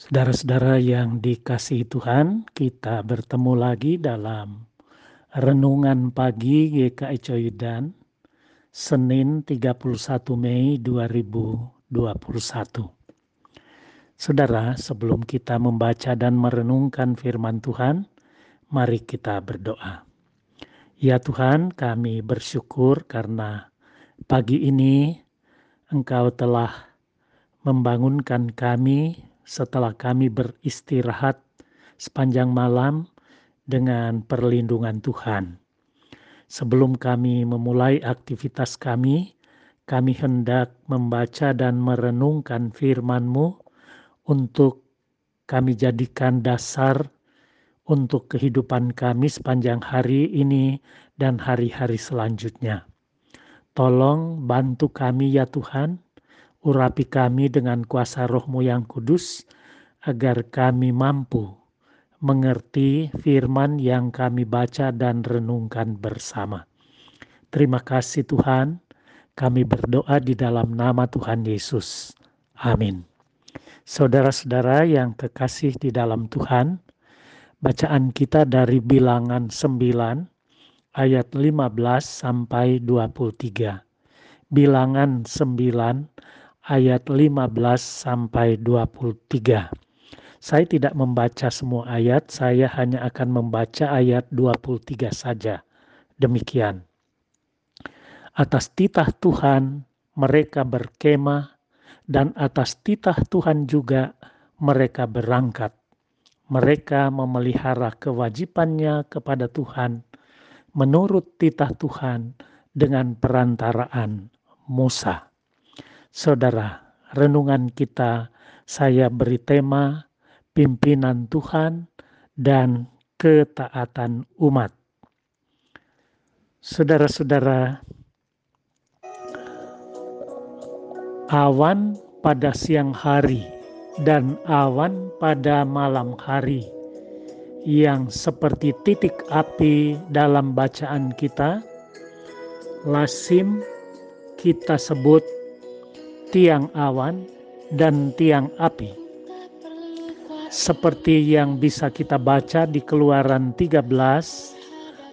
Saudara-saudara yang dikasihi Tuhan, kita bertemu lagi dalam Renungan Pagi GKI Coyudan, Senin 31 Mei 2021. Saudara, sebelum kita membaca dan merenungkan firman Tuhan, mari kita berdoa. Ya Tuhan, kami bersyukur karena pagi ini Engkau telah membangunkan kami setelah kami beristirahat sepanjang malam dengan perlindungan Tuhan. Sebelum kami memulai aktivitas kami, kami hendak membaca dan merenungkan firman-Mu untuk kami jadikan dasar untuk kehidupan kami sepanjang hari ini dan hari-hari selanjutnya. Tolong bantu kami ya Tuhan, Urapi kami dengan kuasa rohmu yang kudus, agar kami mampu mengerti firman yang kami baca dan renungkan bersama. Terima kasih Tuhan, kami berdoa di dalam nama Tuhan Yesus. Amin. Saudara-saudara yang kekasih di dalam Tuhan, bacaan kita dari bilangan 9 ayat 15 sampai 23. Bilangan 9 ayat 15 sampai 23. Saya tidak membaca semua ayat, saya hanya akan membaca ayat 23 saja. Demikian. Atas titah Tuhan mereka berkemah dan atas titah Tuhan juga mereka berangkat. Mereka memelihara kewajibannya kepada Tuhan menurut titah Tuhan dengan perantaraan Musa. Saudara, renungan kita saya beri tema pimpinan Tuhan dan ketaatan umat. Saudara-saudara, awan pada siang hari dan awan pada malam hari yang seperti titik api dalam bacaan kita, lasim kita sebut tiang awan dan tiang api. Seperti yang bisa kita baca di Keluaran 13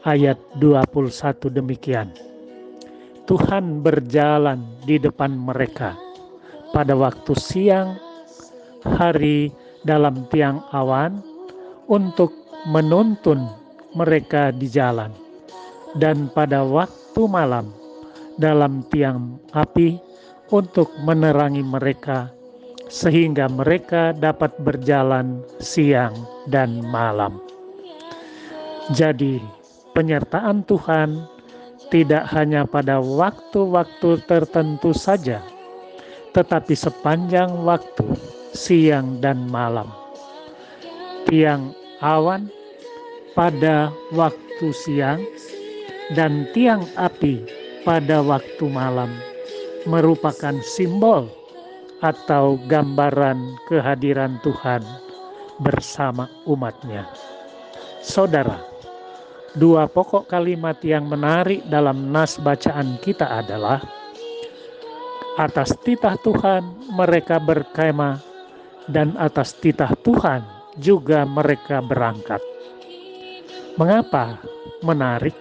ayat 21 demikian. Tuhan berjalan di depan mereka pada waktu siang hari dalam tiang awan untuk menuntun mereka di jalan dan pada waktu malam dalam tiang api untuk menerangi mereka, sehingga mereka dapat berjalan siang dan malam. Jadi, penyertaan Tuhan tidak hanya pada waktu-waktu tertentu saja, tetapi sepanjang waktu, siang dan malam. Tiang awan pada waktu siang dan tiang api pada waktu malam merupakan simbol atau gambaran kehadiran Tuhan bersama umatnya. Saudara, dua pokok kalimat yang menarik dalam nas bacaan kita adalah atas titah Tuhan mereka berkemah dan atas titah Tuhan juga mereka berangkat. Mengapa menarik?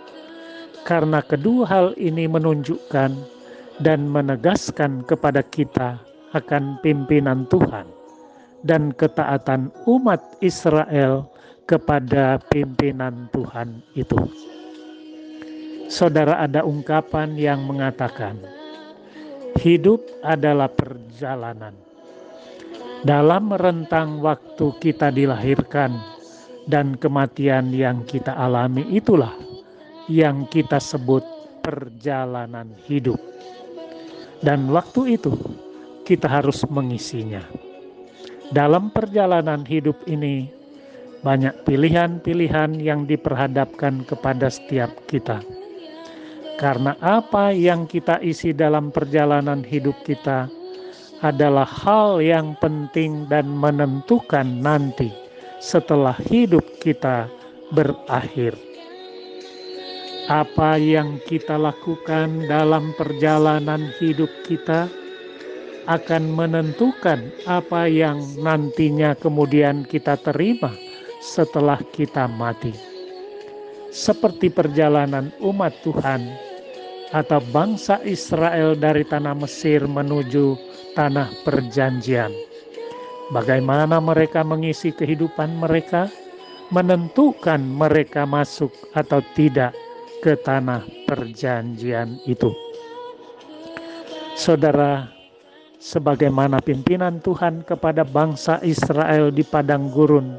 Karena kedua hal ini menunjukkan dan menegaskan kepada kita akan pimpinan Tuhan dan ketaatan umat Israel kepada pimpinan Tuhan itu. Saudara, ada ungkapan yang mengatakan, "Hidup adalah perjalanan." Dalam rentang waktu kita dilahirkan dan kematian yang kita alami, itulah yang kita sebut perjalanan hidup dan waktu itu kita harus mengisinya. Dalam perjalanan hidup ini, banyak pilihan-pilihan yang diperhadapkan kepada setiap kita. Karena apa yang kita isi dalam perjalanan hidup kita adalah hal yang penting dan menentukan nanti setelah hidup kita berakhir apa yang kita lakukan dalam perjalanan hidup kita akan menentukan apa yang nantinya kemudian kita terima setelah kita mati. Seperti perjalanan umat Tuhan atau bangsa Israel dari tanah Mesir menuju tanah perjanjian. Bagaimana mereka mengisi kehidupan mereka, menentukan mereka masuk atau tidak ke tanah perjanjian itu. Saudara, sebagaimana pimpinan Tuhan kepada bangsa Israel di padang gurun.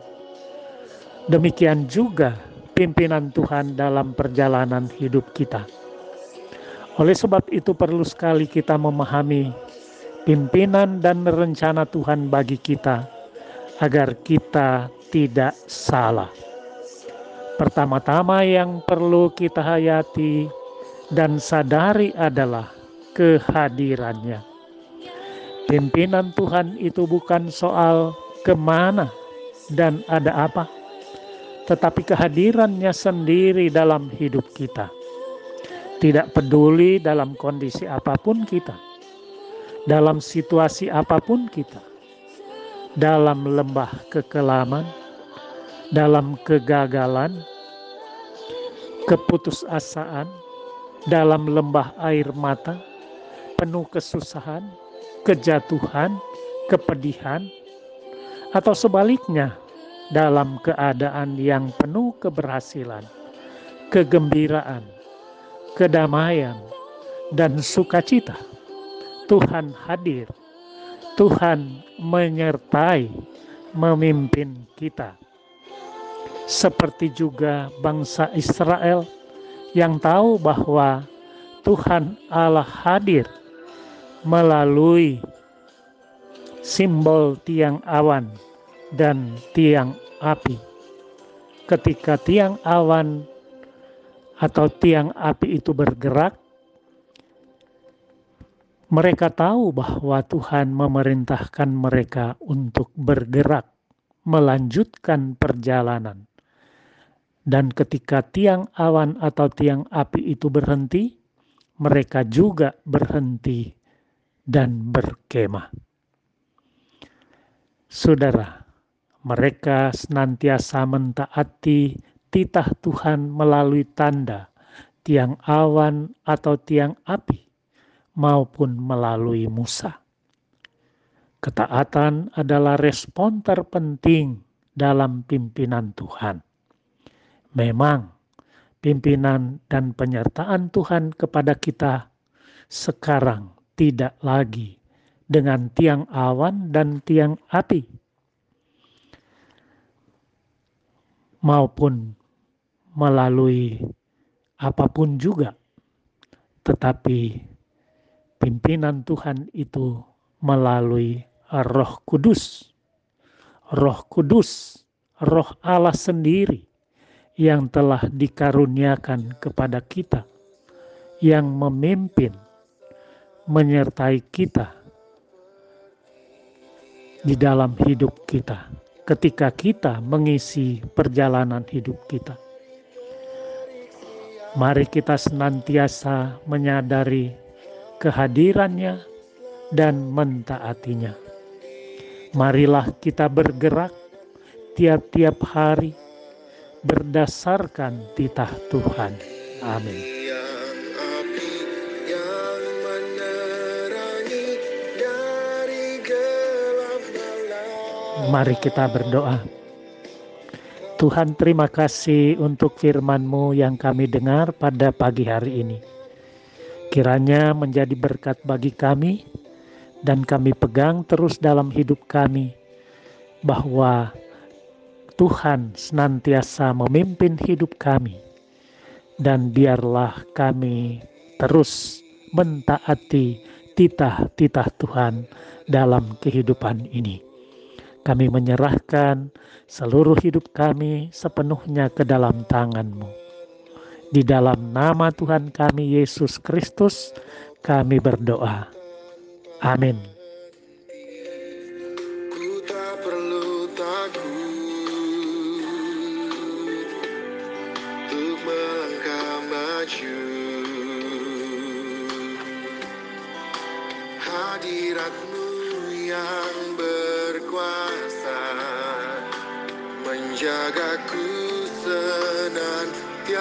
Demikian juga pimpinan Tuhan dalam perjalanan hidup kita. Oleh sebab itu perlu sekali kita memahami pimpinan dan rencana Tuhan bagi kita agar kita tidak salah. Pertama-tama yang perlu kita hayati dan sadari adalah kehadirannya Pimpinan Tuhan itu bukan soal ke mana dan ada apa, tetapi kehadirannya sendiri dalam hidup kita. Tidak peduli dalam kondisi apa pun kita, dalam situasi apa pun kita, dalam lembah kekelaman, dalam kegagalan, keputusasaan, dalam lembah air mata, penuh kesusahan, kejatuhan, kepedihan, atau sebaliknya dalam keadaan yang penuh keberhasilan, kegembiraan, kedamaian, dan sukacita. Tuhan hadir, Tuhan menyertai, memimpin kita. Seperti juga bangsa Israel yang tahu bahwa Tuhan Allah hadir melalui simbol tiang awan dan tiang api. Ketika tiang awan atau tiang api itu bergerak, mereka tahu bahwa Tuhan memerintahkan mereka untuk bergerak, melanjutkan perjalanan. Dan ketika tiang awan atau tiang api itu berhenti, mereka juga berhenti dan berkemah. Saudara, mereka senantiasa mentaati titah Tuhan melalui tanda tiang awan atau tiang api maupun melalui Musa. Ketaatan adalah respon terpenting dalam pimpinan Tuhan. Memang pimpinan dan penyertaan Tuhan kepada kita sekarang tidak lagi dengan tiang awan dan tiang api, maupun melalui apa pun juga, tetapi pimpinan Tuhan itu melalui Roh Kudus. Roh Kudus, Roh Allah sendiri yang telah dikaruniakan kepada kita, yang memimpin menyertai kita di dalam hidup kita ketika kita mengisi perjalanan hidup kita. Mari kita senantiasa menyadari kehadirannya dan mentaatinya. Marilah kita bergerak tiap-tiap hari berdasarkan titah Tuhan. Amin. Mari kita berdoa. Tuhan terima kasih untuk firman-Mu yang kami dengar pada pagi hari ini. Kiranya menjadi berkat bagi kami dan kami pegang terus dalam hidup kami bahwa Tuhan senantiasa memimpin hidup kami dan biarlah kami terus mentaati titah-titah Tuhan dalam kehidupan ini. Kami menyerahkan seluruh hidup kami sepenuhnya ke dalam tangan-Mu. Di dalam nama Tuhan kami Yesus Kristus, kami berdoa. Amin. Hadirat rahmatmu yang berkuasa menjagaku senantiasa